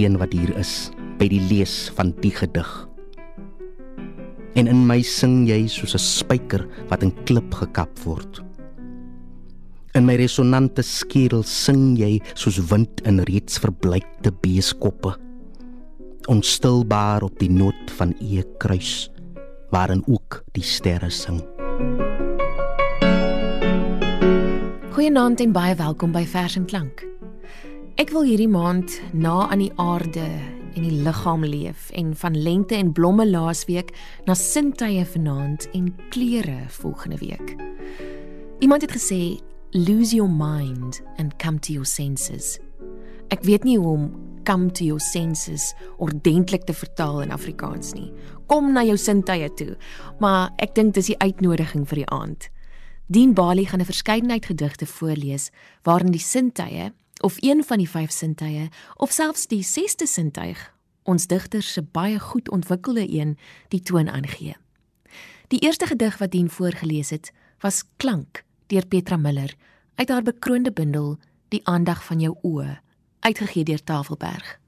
Een wat hier is by die lees van die gedig. En in my sing jy soos 'n spyker wat in klip gekap word. In my resonante skerel sing jy soos wind in reeds verbleikte beeskoppe. Onstilbaar op die noot van u kruis waarin ook die sterre sing. Goeienaand en baie welkom by Vers en Klank. Ek wil hierdie maand na aan die aarde en die liggaam leef en van lente en blomme laasweek na sintuie vanaand en kleure volgende week. Iemand het gesê lose your mind and come to your senses. Ek weet nie hoe om come to your senses ordentlik te vertaal in Afrikaans nie. Kom na jou sintuie toe. Maar ek dink dis die uitnodiging vir die aand. Dean Bali gaan 'n verskeidenheid gedigte voorlees waarin die sintuie of een van die vyf sintuie of selfs die sesde sintuig ons digters se baie goed ontwikkelde een die toon aangee. Die eerste gedig wat Dean voorgeles het, was Klank deur Petra Miller uit haar bekroonde bundel Die aandag van jou oë uitgegee deur Tafelberg.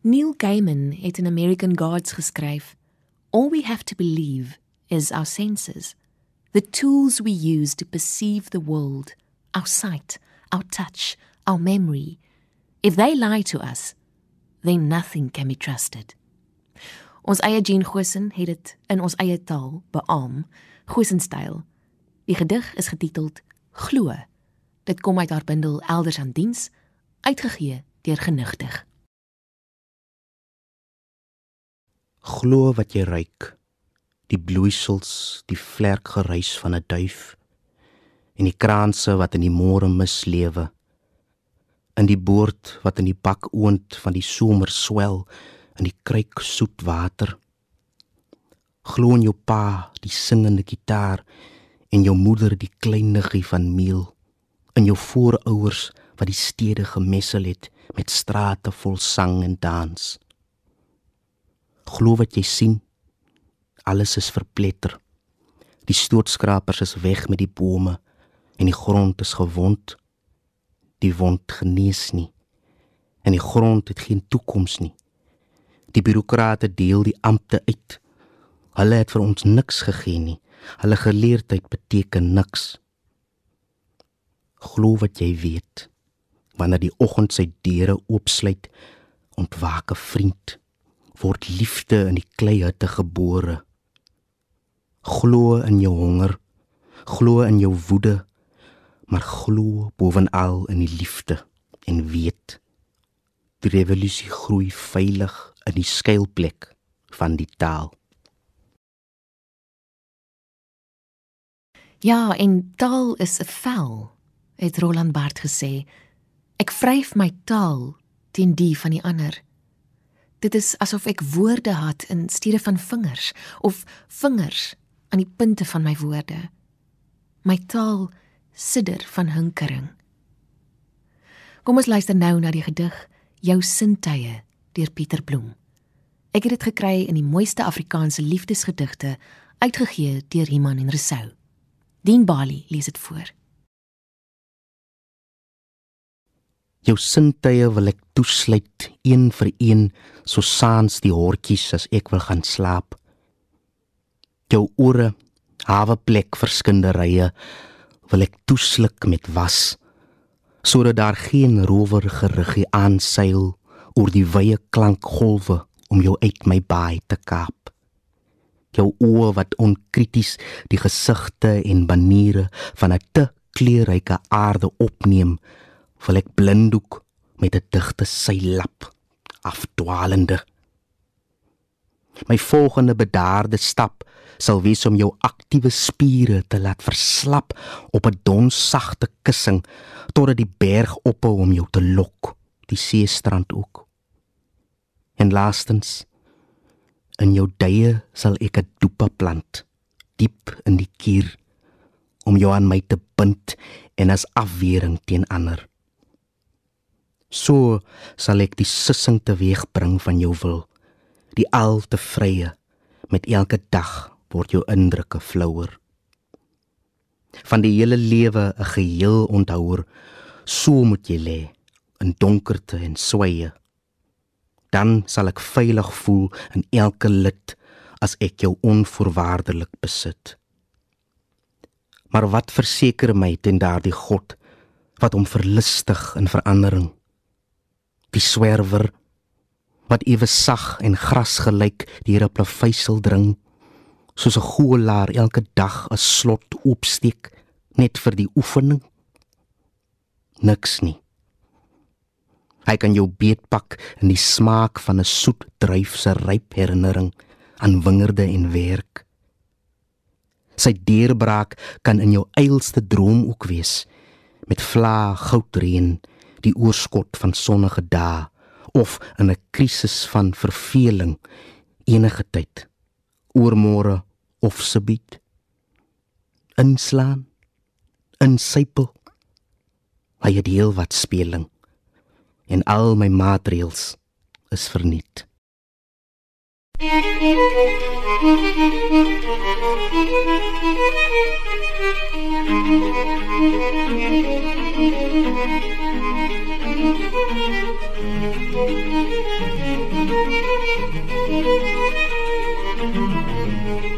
Neil Gaiman het in American Gods geskryf: All we have to believe is our senses, the tools we use to perceive the world, our sight, our touch, our memory. If they lie to us, then nothing can be trusted. Ons eie Jean Gosen het dit in ons eie taal beam, Gosen styl. Die gedig is getiteld Glo. Dit kom uit haar bundel Elders aan diens uitgegee deur genigtig. Glo wat jy ruik. Die bloeisels, die vlerkgeruis van 'n duif en die kraanse wat in die môre mis lewe. In die boord wat in die bak oond van die somer swel in die kruik soet water. Glo in jou pa, die singende gitaar en jou moeder die klein niggie van meel in jou voorouers wat die stede gemessel het met strate vol sang en dans. Glo wat jy sien. Alles is verpletter. Die stootskrapers is weg met die bome en die grond is gewond. Die wond genees nie. En die grond het geen toekoms nie. Die bureaukrate deel die ampte uit. Hulle het vir ons niks gegee nie. Hulle geleerdheid beteken niks. Glo wat jy weet wanneer die oggend sy deure oopsluit, ontwaak 'n vriend, word liefde in die kleihutte gebore. Glo in jou honger, glo in jou woede, maar glo bovenal in die liefde en weet die revolusie groei veilig in die skuilplek van die taal. Ja, en taal is 'n vel, het Roland Barthes gesê Ek vryf my taal teen die van die ander. Dit is asof ek woorde het in steede van vingers of vingers aan die punte van my woorde. My taal sidder van hinkering. Kom ons luister nou na die gedig Jou sintuie deur Pieter Bloem. Ek het dit gekry in die mooiste Afrikaanse liefdesgedigte uitgegee deur Iman en Resou. Dien Bali lees dit voor. Jou sintuie wil ek toesluit een vir een so saans die hortjies as ek wil gaan slaap. Jou ore, hawe plek vir skinderye wil ek toesluk met was sodat daar geen rower geruggie aanseil oor die wye klankgolwe om jou uit my baai te kaap. Jou oë wat onkrities die gesigte en baniere van 'n te kleurryke aarde opneem wil ek blinddoek met 'n digte seilap afdwalende. My volgende bedaarde stap sal wees om jou aktiewe spiere te laat verslap op 'n donsagte kussing totdat die berg ophou om jou te lok, die seestrand ook. En laastens in jou duie sal ek 'n doepa plant diep in die kier om jou aan my te bind en as afwering teen ander. So sal ek die sissing teweegbring van jou wil, die al te vrye met elke dag word jou indrukke flouer. Van die hele lewe 'n geheel onthouer, so moet jy lê in donkerte en sweye. Dan sal ek veilig voel in elke lid as ek jou onvoorwaardelik besit. Maar wat verseker my ten daardie God wat hom verlustig in verandering? Die swerwer wat ewe sag en gras gelyk deur 'n plaveisel dring soos 'n goelaar elke dag 'n slot oopsteek net vir die oefening? Niks nie. Hy kan jou beetpak in die smaak van 'n soet druif se ryp herinnering aan wingerde en werk. Sy deurbraak kan in jou eilste droom ook wees met vla goudreën die oorskot van sonnige dae of in 'n krisis van verveling enige tyd oormôre of subiet inslaan insypel. Hy het heel wat speling en al my maatreëls is verniet Thank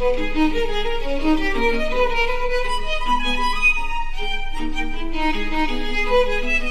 you.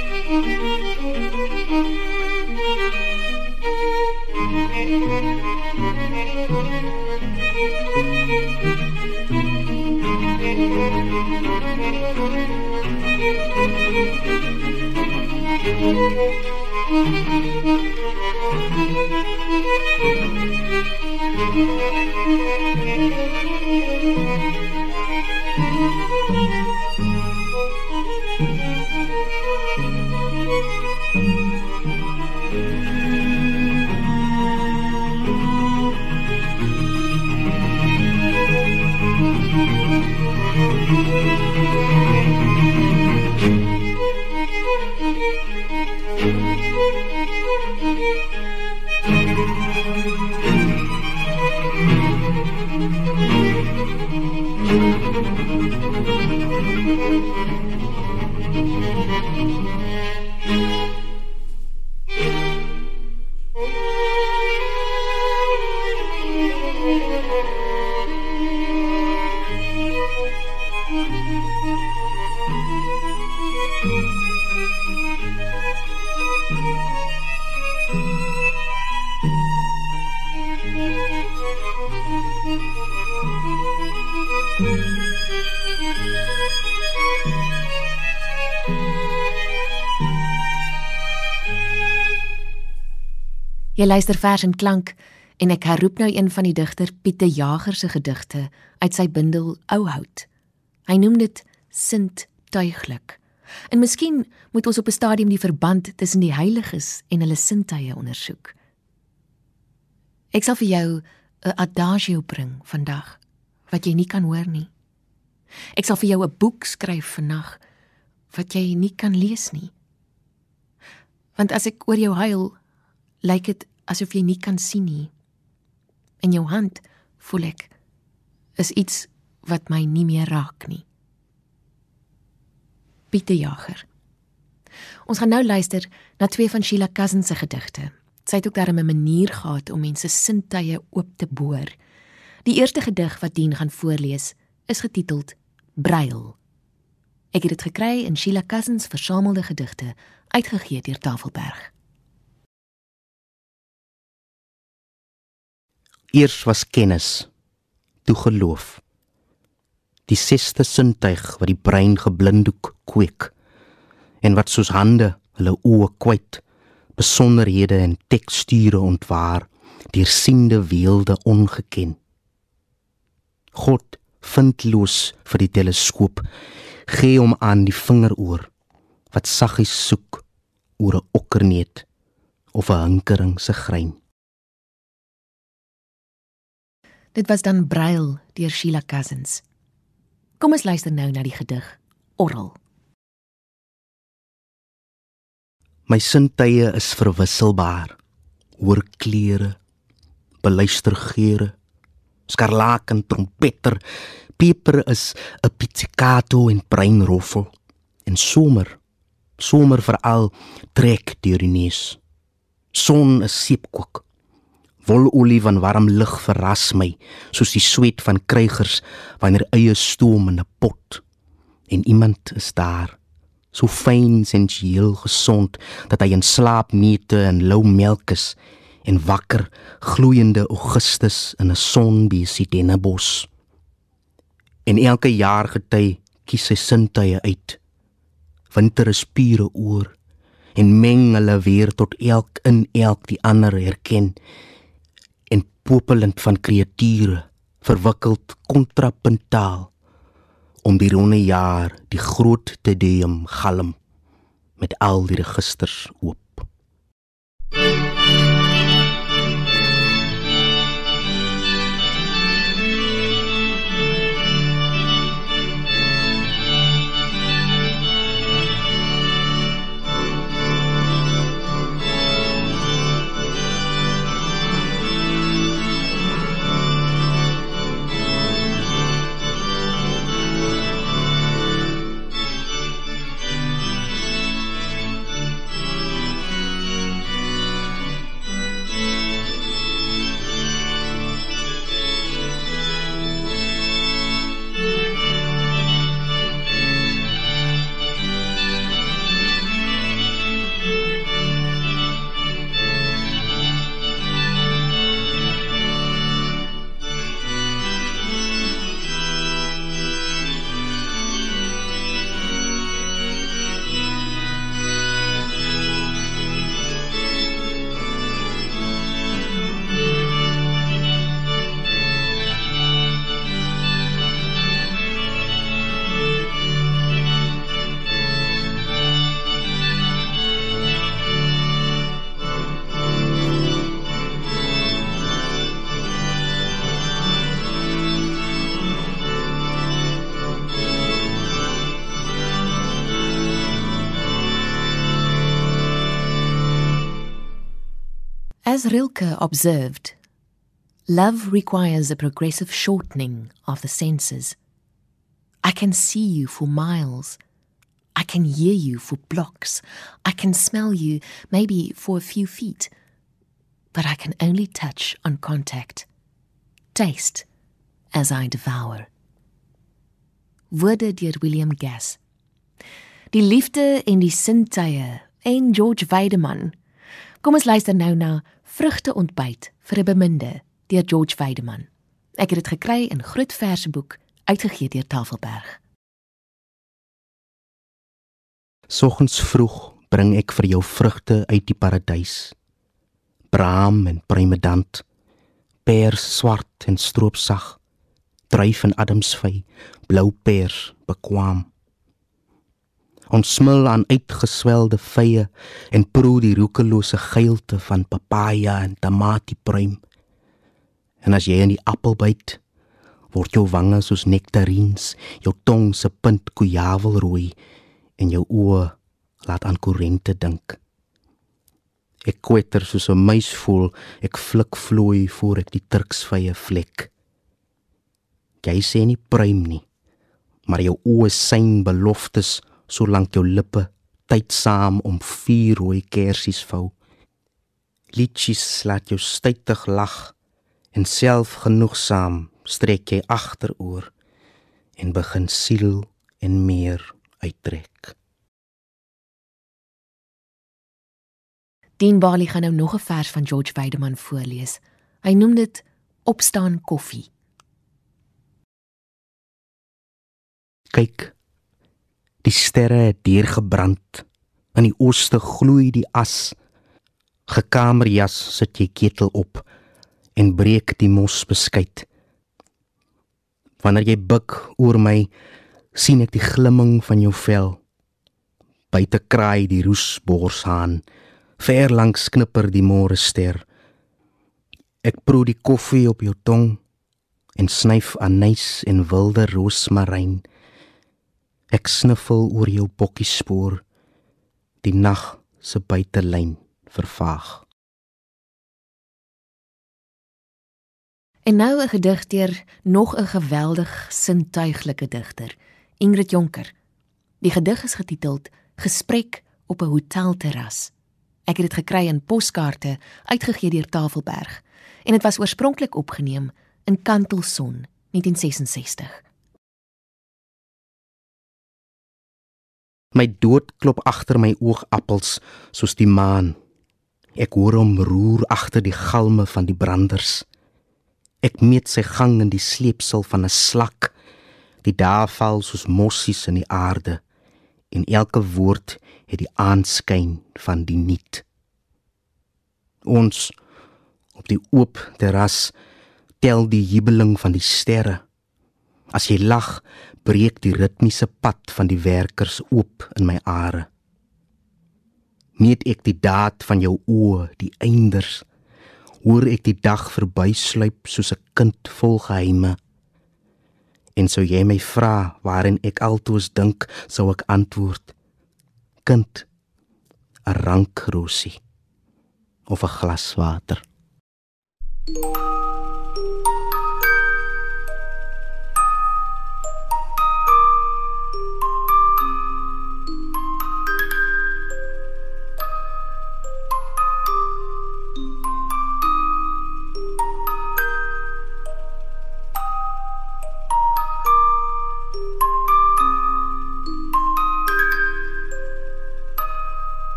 Jy luister vers en klank en ek herroep nou een van die digter Pieter Jager se gedigte uit sy bundel Ou Hout. Hy noem dit Sint Tuiglik. En miskien moet ons op 'n stadium die verband tussen die heiliges en hulle sintuie ondersoek. Ek sal vir jou 'n adagio bring vandag wat jy nie kan hoor nie. Ek sal vir jou 'n boek skryf vannag wat jy nie kan lees nie. Want as ek oor jou huil, lyk dit asof jy nie kan sien nie. In jou hand voel ek is iets wat my nie meer raak nie. Pieter Jager. Ons gaan nou luister na twee van Sheila Cousins se gedigte. Sy het ook daarmee 'n manier gehad om mense sintuie oop te boor. Die eerste gedig wat dien gaan voorlees is getiteld Breil. Ek het dit gekry in Sheila Cousins versamelde gedigte uitgegee deur Tafelberg. Eers was kennis, toe geloof. Die sesde sintuig wat die brein geblinddoek kweek en wat soos hande hulle oë kwyt besonderhede en teksture ontwaar deur siende weelde ongeken. God vindloos vir die teleskoop gee hom aan die vingeroor wat saggies soek oor 'n okkerneet of 'n hinkering se grein. Dit was dan Brail deur Sheila Cousins. Kom ons luister nou na die gedig Orrel. My sintuie is verwisselbaar. Hoor kleure, beluister geure. Skarlaken trompeter, peper is 'n pizzicato en breinroffel. En somer Somer veral trek deur die neus. Son is seepkoek. Wololie van warm lug verras my, soos die sweet van krygers wanneer eie stoom in 'n pot. En iemand is daar, so fyn sensueel gesond dat hy in slaap neete en lou melk is en wakker gloeiende Augustus in 'n sonbesie dennebos. En elke jaar gety kies sy sintuie uit. Winter is pure oor en meng hulle weer tot elk in elk die ander herken popelend van kreature verwikkeld kontrapuntaal om die ronde jaar die groot te deum galm met al die registers oop As Rilke observed, love requires a progressive shortening of the senses. I can see you for miles. I can hear you for blocks. I can smell you maybe for a few feet. But I can only touch on contact, taste as I devour. Woorde deur William Gass. Die liefde en die sintuie en George Weideman. Kom ons luister nou na Vrugte ontbyt vir 'n beminde deur George Weideman. Ek het dit gekry in Groot Verseboek uitgegee deur Tafelberg. Soggens vroeg bring ek vir jou vrugte uit die paradys. Braam en primedant, pers swart en stroopsag, druif en adamsvy, blou pers bekwam. Ons smil aan uitgeswelde vye en proe die roekelose geilte van papaja en tamatiepruim. En as jy in die appel byt, word jou wange soos nektarines, jou tong se punt kojavelrooi en jou oë laat aan korente dink. Ek kwetter soos 'n muis voel, ek flik vloei voor ek die turksvye vlek. Jy sê nie pruim nie, maar jou oë sien beloftes solank jou lippe tydsaam om vier rooi kersies vou. Liedjies laat jou stytig lag en selfgenoegsaam strek jy agteroor en begin siel en meer uittrek. Dean Bali gaan nou nog 'n vers van George Weideman voorlees. Hy noem dit Opstaan koffie. Kyk Die sterre het deurgebrand. In die ooste gloei die as. Gekamerjas sit jy ketel op en breek die mos beskuit. Wanneer jy buig oor my, sien ek die glimming van jou vel. Buite kraai die roesborshaan. Ver langs knipper die môre ster. Ek proe die koffie op jou tong en snyf anys en wilde rosmaryn. Ek sniffel oor jou bokkiespoor. Die nag se buitelyn vervaag. En nou 'n gedig deur nog 'n geweldig sintuiglike digter, Ingrid Jonker. Die gedig is getiteld Gesprek op 'n hotelterras. Ek het dit gekry in poskaarte uitgegee deur Tafelberg en dit was oorspronklik opgeneem in Kantelson 1966. My dood klop agter my oogappels soos die maan. Ek hoor hom roer agter die galme van die branders. Ek meet sy gang in die sleepsel van 'n slak. Die dae val soos mossies in die aarde en elke woord het die aanskyn van die nuut. Ons op die oop terras tel die jubeling van die sterre. As jy lag, breek die ritmiese pad van die werkers oop in my are. Meet ek die daad van jou oë, die einders. Hoor ek die dag verbysluip soos 'n kind vol geheime. En sou jy my vra waarin ek altoos dink, sou ek antwoord: Kind, 'n rankrosie of 'n glas water. thank you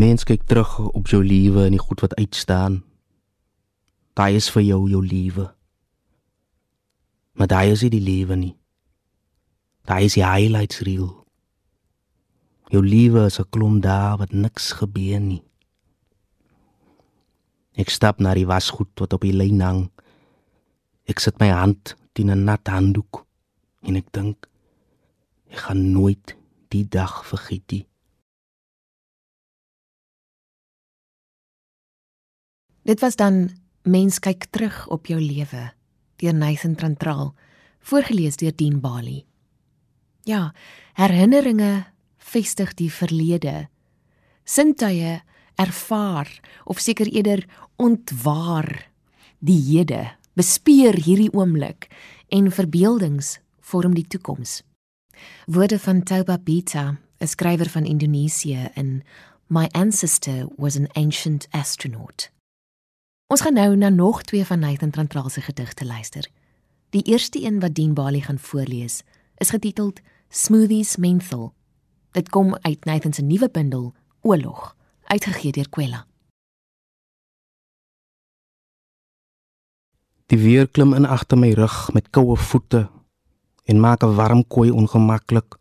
mens kyk terug op jou lewe en die goed wat uitstaan. Daai is vir jou jou lewe. Maar daai is nie die lewe nie. Daai is die highlights reel. Jou lewe is 'n klomp daar wat niks gebeur nie. Ek stap na die wasgoed wat op die lyn hang. Ek sit my hand teen 'n nat handdoek en ek dink ek gaan nooit die dag vergeet nie. Dit was dan Mens kyk terug op jou lewe deur Nathan Trantraal voorgeles deur Dean Bali. Ja, herinneringe vestig die verlede. Sintuie ervaar of seker eerder ontwaar die hede, bespeer hierdie oomblik en verbeeldings vorm die toekoms. Woorde van Tauba Bita, 'n skrywer van Indonesië in My ancestor was an ancient astronaut. Ons gaan nou na nog twee van Nathan Trantraal se gedigte luister. Die eerste een wat Dean Bali gaan voorlees, is getiteld Smoothies Menthol. Dit kom uit Nathan se nuwe bundel Oorlog, uitgegee deur Kwela. Die weer klim in agter my rug met koue voete en maak 'n warm kooi ongemaklik.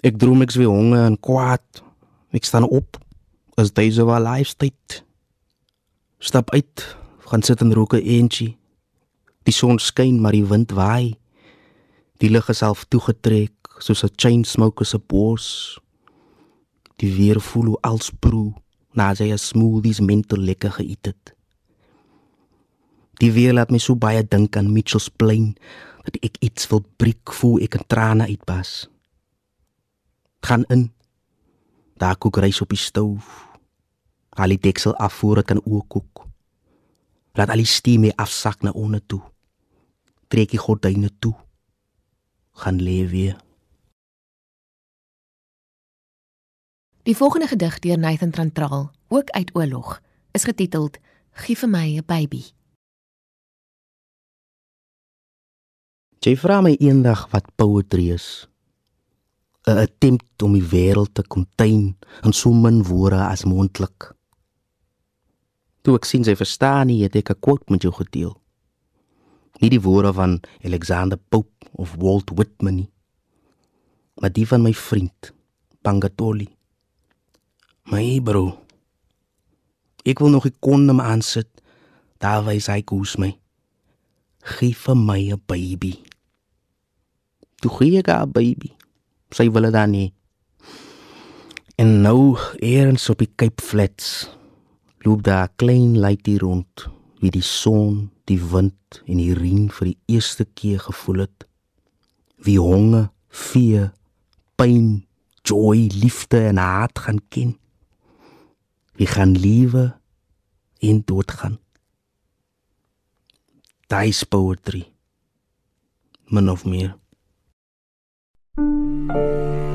Ek droom ek swie honger en kwaad. Ek staan op. As deze wel lifestyle Stap uit, gaan sit en rook 'n eentjie. Die son skyn, maar die wind waai. Die lug is half toegetrek, soos 'n chain smoker se bors. Die weer voel hoe als proe, na sy 'n smoothies mental lekker geëet het. Die weer laat my so baie dink aan Mitchells Plain dat ek iets wil breek voel ek 'n trane uitbas. Gaan in. Daar kook rys op die stoof. Haal die deksel af voor ek kan oorkook. Laat al die steam afsak na onder toe. Trek die gordyne toe. Gaan lê weer. Die volgende gedig deur Nathan Trantraal, ook uit Oorlog, is getiteld Gie vir my 'n baby. Jy vra my eendag wat poetry is. 'n Attempt om die wêreld te contain in so min woorde as moontlik. Toe ek sien sy verstaan nie, het ek 'n quote met jou gedeel. Nie die woorde van Alexander Pope of Walt Whitman nie, maar die van my vriend Pangatoli. My bro. Ek wil nog 'n kondom aansit. Daar wys hy koes my. Gee vir my 'n baby. Toe gee ek haar baby. Sy wil dit dan nie. En nou eers op die Cape Flats loop daar 'n klein luitie rond, wie die son, die wind en die reën vir die eerste keer gevoel het. Wie honger, vee, pyn, joy, liefde en haat gaan ken. Wie gaan liewe en dood gaan. Daai poetry. Min of meer. thank you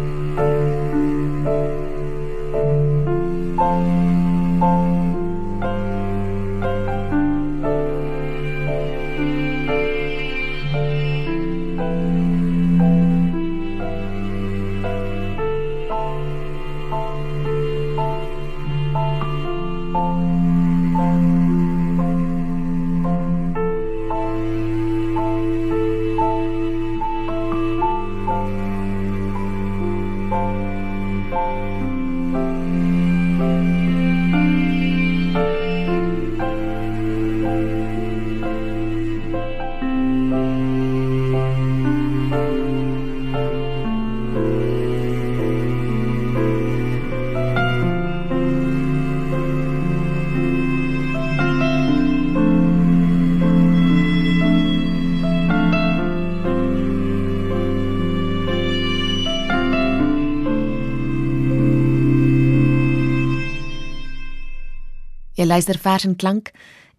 luister vers en klank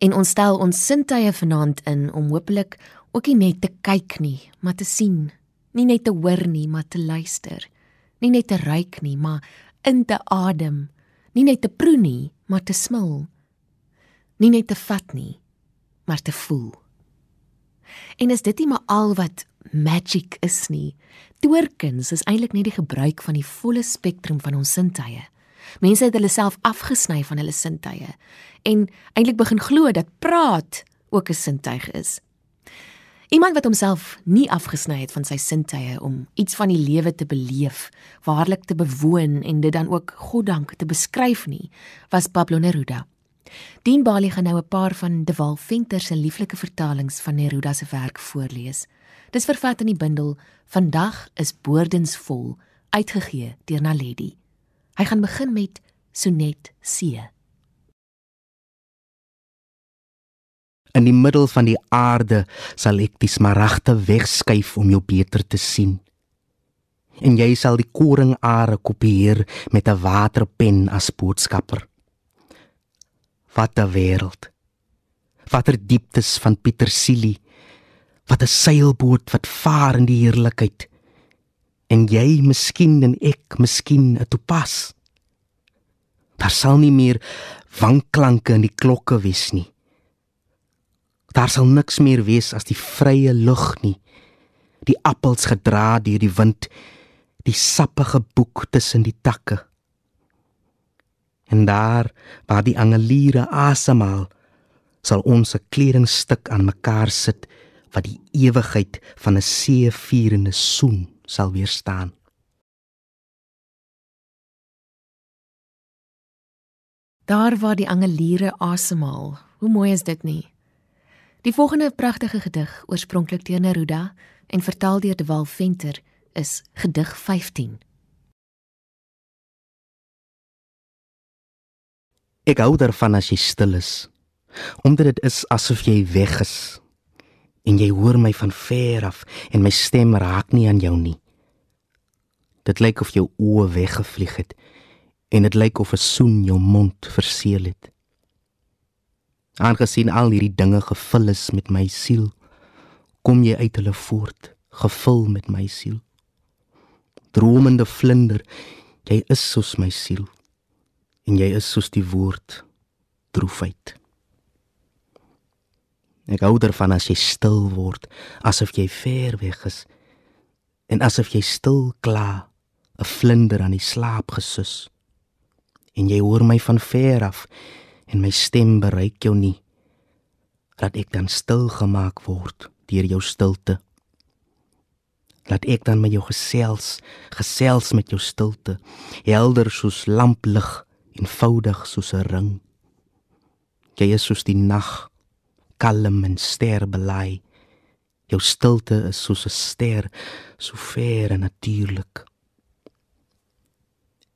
en ons stel ons sintuie vanaand in om hopelik ook nie net te kyk nie, maar te sien. Nie net te hoor nie, maar te luister. Nie net te ruik nie, maar in te adem. Nie net te proe nie, maar te smil. Nie net te vat nie, maar te voel. En is dit nie maar al wat magic is nie? Toorkuns is eintlik net die gebruik van die volle spektrum van ons sintuie. Mense het hulle self afgesny van hulle sintuie en eintlik begin glo dat praat ook 'n sintuig is. Iemand wat homself nie afgesny het van sy sintuie om iets van die lewe te beleef, waarlik te bewoon en dit dan ook goddank te beskryf nie, was Pablo Neruda. Dien Bali gaan nou 'n paar van De Wal Venter se lieflike vertalings van Neruda se werk voorlees. Dis vervat in die bundel Vandag is boordensvol, uitgegee deur Naledi. Hy gaan begin met Sonnet C. In die middel van die aarde sal ek die smaragde wegskuif om jou beter te sien. En jy sal die koringare kopieer met 'n waterpen as boodskapper. Wat 'n wêreld. Watter dieptes van Pietersielie. Wat 'n seilboot wat vaar in die heerlikheid en jy miskien en ek miskien 'n toepas. Daar sal nie meer wanklanke in die klokke wees nie. Daar sal niks meer wees as die vrye lug nie. Die appels gedra deur die wind, die sappige boek tussen die takke. En daar waar die angeliere asemhaal, sal ons 'n kledingstuk aan mekaar sit wat die ewigheid van 'n seevierende soen sal weerstaan. Daar waar die angeliere asemhaal. Hoe mooi is dit nie? Die volgende pragtige gedig, oorspronklik deur Neruda en vertaal deur De Wal Venter, is gedig 15. Ek hou daarvan as jy stil is, omdat dit is asof jy weg is en jy hoor my van ver af en my stem raak nie aan jou nie. Dit lyk of jou oë weggevlieg het en dit lyk of 'n soen jou mond verseël het. Aangesien al hierdie dinge gevul is met my siel, kom jy uit hulle voort, gevul met my siel. Dromende vlinder, jy is soos my siel en jy is soos die woord droefheid. Ek hou daarvan as jy stil word, asof jy ver weg is en asof jy stil kla, 'n vlinder aan die slaap gesus. En jy hoor my van ver af en my stem bereik jou nie. Dat ek dan stil gemaak word deur jou stilte. Laat ek dan met jou gesels, gesels met jou stilte, helder soos lamplig, eenvoudig soos 'n ring. Jy is soos die nag, kalm en sterbelei. Jou stilte is soos 'n ster, so ver en natuurlik.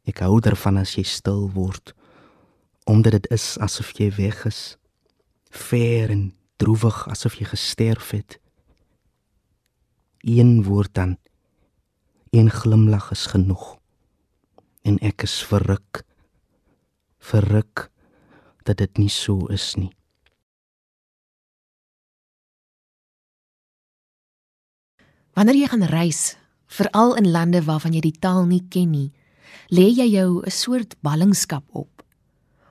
Ek hou daarvan as jy stil word, omdat dit is asof jy weg is, ver en droewig asof jy gesterf het een woord dan een glimlag is genoeg en ek is verruk verruk dat dit nie so is nie Wanneer jy gaan reis, veral in lande waarvan jy die taal nie ken nie, lê jy jou 'n soort ballingskap op.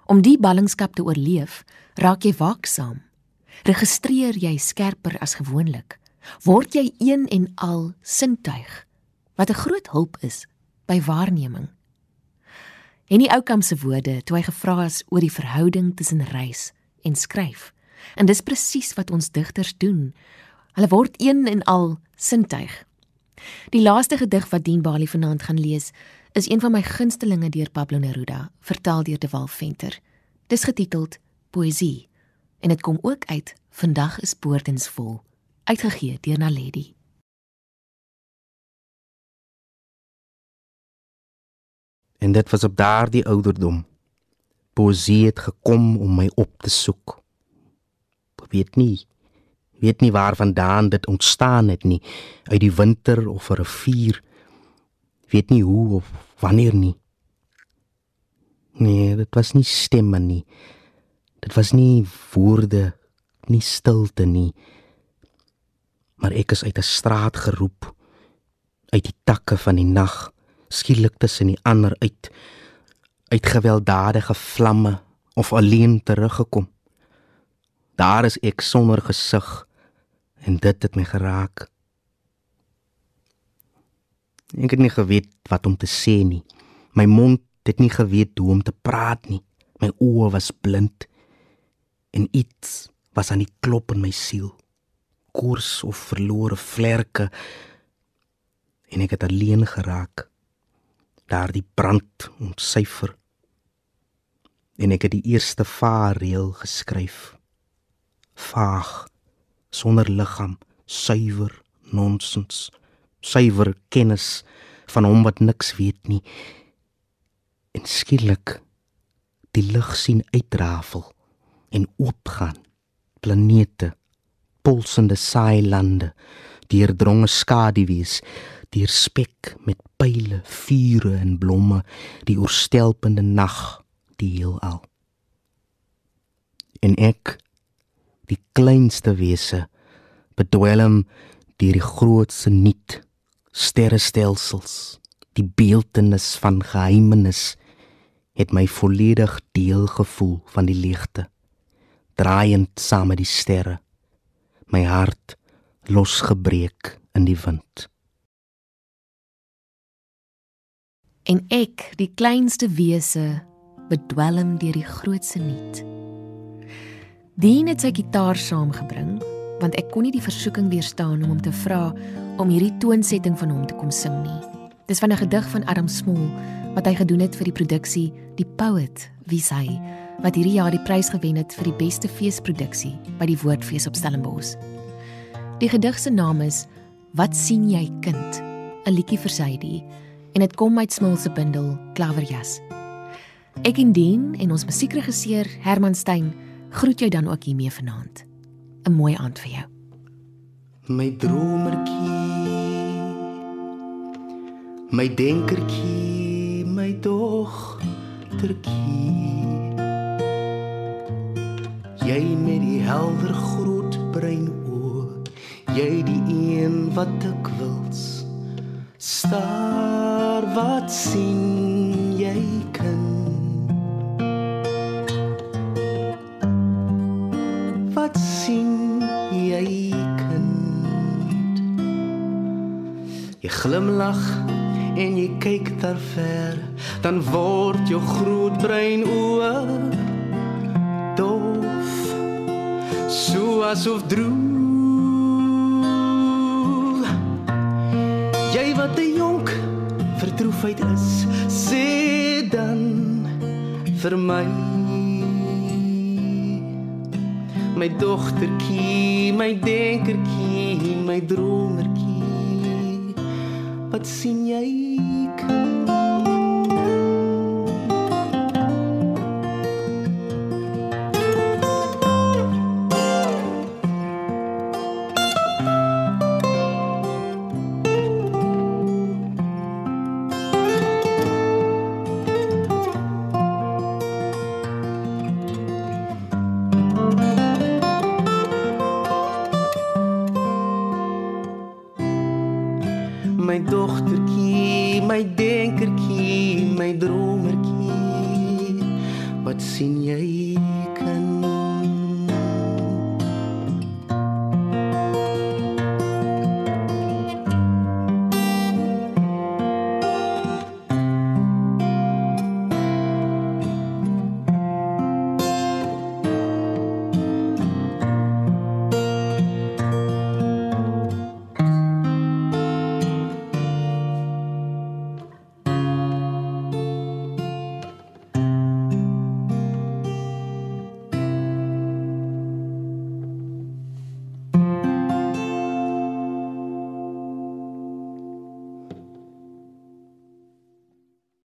Om die ballingskap te oorleef, raak jy waaksaam. Registreer jy skerper as gewoonlik word jy een en al sintuig wat 'n groot hulp is by waarneming. En die oukam se woorde toe hy gevra is oor die verhouding tussen reis en skryf. En dis presies wat ons digters doen. Hulle word een en al sintuig. Die laaste gedig wat Dien Bali vanaand gaan lees, is een van my gunstelinge deur Pablo Neruda, vertaal deur De Wal Venter. Dis getiteld Poesie en dit kom ook uit Vandag is boordensvol uitgegee deur Naledi. En dit was op daardie ouderdom. Poesie het gekom om my op te soek. Ek weet nie, weet nie waarvandaan dit ontstaan het nie, uit die winter of 'n rivier. Weet nie hoe of wanneer nie. Nee, dit was nie stemme nie. Dit was nie woorde, nie stilte nie maar ek is uit 'n straat geroep uit die takke van die nag skielik tussen die ander uit uit gewelddadige vlamme of alleen teruggekom daar is ek sonder gesig en dit het my geraak. Ek het nie geweet wat om te sê nie. My mond het nie geweet hoe om te praat nie. My oë was blind en iets was aan die klop in my siel. Koers of verlore vlerke. En ek het alleen geraak. Daardie brand ontsyfer. En ek het die eerste vaarreël geskryf. Vaag sonder liggaam suiwer nonsens suiwer kennis van hom wat niks weet nie en skielik die lig sien uitrafel en oopgaan planete pulsende saailande, deurdronge skaduwees, deur spek met pile, vure en blomme, die oorstelpende nag, die heelal. En ek, die kleinste wese, bedwelm deur die grootste nuut, sterrestelsels, die beeltenis van geheimenis het my volledig deel gevoel van die ligte draaiend saam met die sterre my hart losgebreek in die wind. En ek, die kleinste wese, bedwelm deur die grootse nuut. Dien het sy gitaar saamgebring, want ek kon nie die versoeking weerstaan om hom te vra om hierdie toonsetting van hom te kom sing nie. Dis van 'n gedig van Adam Small wat hy gedoen het vir die produksie Die Poet, wie sy wat hierdie jaar die prys gewen het vir die beste feesproduksie by die Woordfees op Stellenbosch. Die gedig se naam is Wat sien jy kind? 'n liedjie vir Sadie en dit kom uit Smil se bundel Klaverjas. Ek indien en ons musiekregisseur Herman Stein groet jou dan ook hiermee vanaand. 'n Mooi aand vir jou. My dromertjie. My denkertjie, my dogtertjie jy met die helder groot brein oë jy die een wat ek wils staar wat sien jy glimlag en jy kyk daar ver dan word jou groot brein oë asof droef feit is, sê dan vir my. My dogtertjie, my denkertjie, my dromertjie. Wat sien jy?